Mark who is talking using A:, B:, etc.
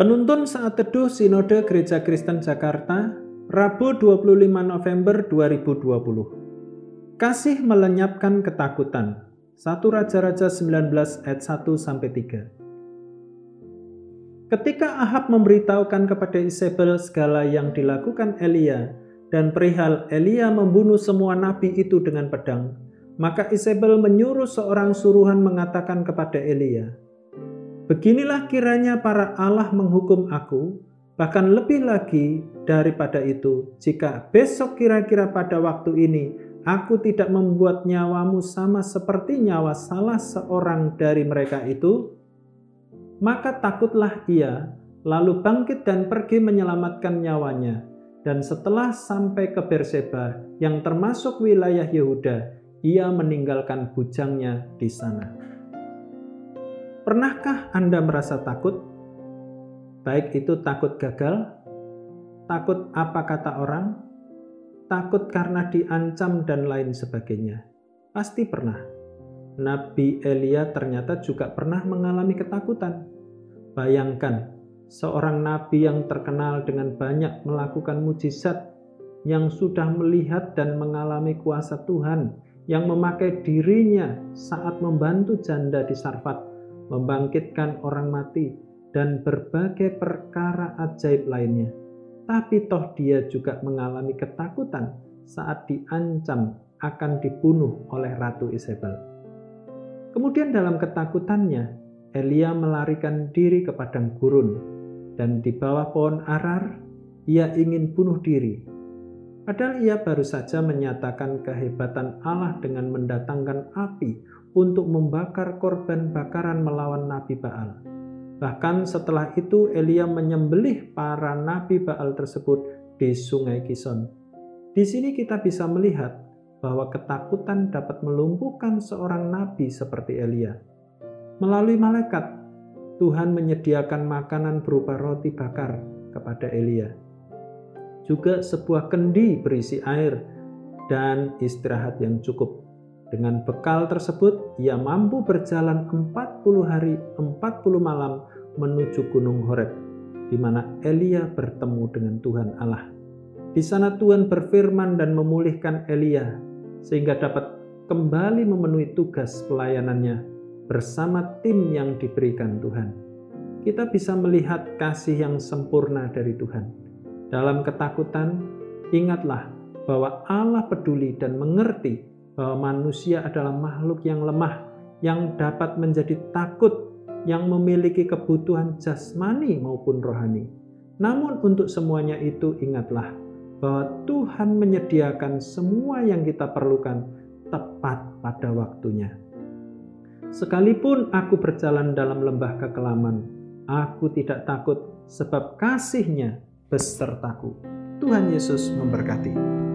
A: Penuntun saat teduh Sinode Gereja Kristen Jakarta, Rabu 25 November 2020. Kasih melenyapkan ketakutan. 1 Raja-Raja 19 ayat 1 sampai 3. Ketika Ahab memberitahukan kepada Isabel segala yang dilakukan Elia dan perihal Elia membunuh semua nabi itu dengan pedang, maka Isabel menyuruh seorang suruhan mengatakan kepada Elia, Beginilah kiranya para Allah menghukum aku, bahkan lebih lagi daripada itu, jika besok kira-kira pada waktu ini aku tidak membuat nyawamu sama seperti nyawa salah seorang dari mereka itu, maka takutlah ia, lalu bangkit dan pergi menyelamatkan nyawanya. Dan setelah sampai ke Berseba, yang termasuk wilayah Yehuda, ia meninggalkan bujangnya di sana. Pernahkah Anda merasa takut? Baik itu takut gagal, takut apa kata orang, takut karena diancam dan lain sebagainya. Pasti pernah. Nabi Elia ternyata juga pernah mengalami ketakutan. Bayangkan, seorang nabi yang terkenal dengan banyak melakukan mujizat yang sudah melihat dan mengalami kuasa Tuhan yang memakai dirinya saat membantu janda di Sarfat membangkitkan orang mati, dan berbagai perkara ajaib lainnya. Tapi toh dia juga mengalami ketakutan saat diancam akan dibunuh oleh Ratu Isabel. Kemudian dalam ketakutannya, Elia melarikan diri ke padang gurun, dan di bawah pohon arar, ia ingin bunuh diri. Padahal ia baru saja menyatakan kehebatan Allah dengan mendatangkan api untuk membakar korban bakaran melawan Nabi Baal. Bahkan setelah itu Elia menyembelih para nabi Baal tersebut di sungai Kison. Di sini kita bisa melihat bahwa ketakutan dapat melumpuhkan seorang nabi seperti Elia. Melalui malaikat, Tuhan menyediakan makanan berupa roti bakar kepada Elia. Juga sebuah kendi berisi air dan istirahat yang cukup dengan bekal tersebut, ia mampu berjalan 40 hari 40 malam menuju Gunung Horeb, di mana Elia bertemu dengan Tuhan Allah. Di sana Tuhan berfirman dan memulihkan Elia, sehingga dapat kembali memenuhi tugas pelayanannya bersama tim yang diberikan Tuhan. Kita bisa melihat kasih yang sempurna dari Tuhan. Dalam ketakutan, ingatlah bahwa Allah peduli dan mengerti bahwa manusia adalah makhluk yang lemah, yang dapat menjadi takut, yang memiliki kebutuhan jasmani maupun rohani. Namun, untuk semuanya itu, ingatlah bahwa Tuhan menyediakan semua yang kita perlukan tepat pada waktunya. Sekalipun aku berjalan dalam lembah kekelaman, aku tidak takut sebab kasihnya besertaku. Tuhan Yesus memberkati.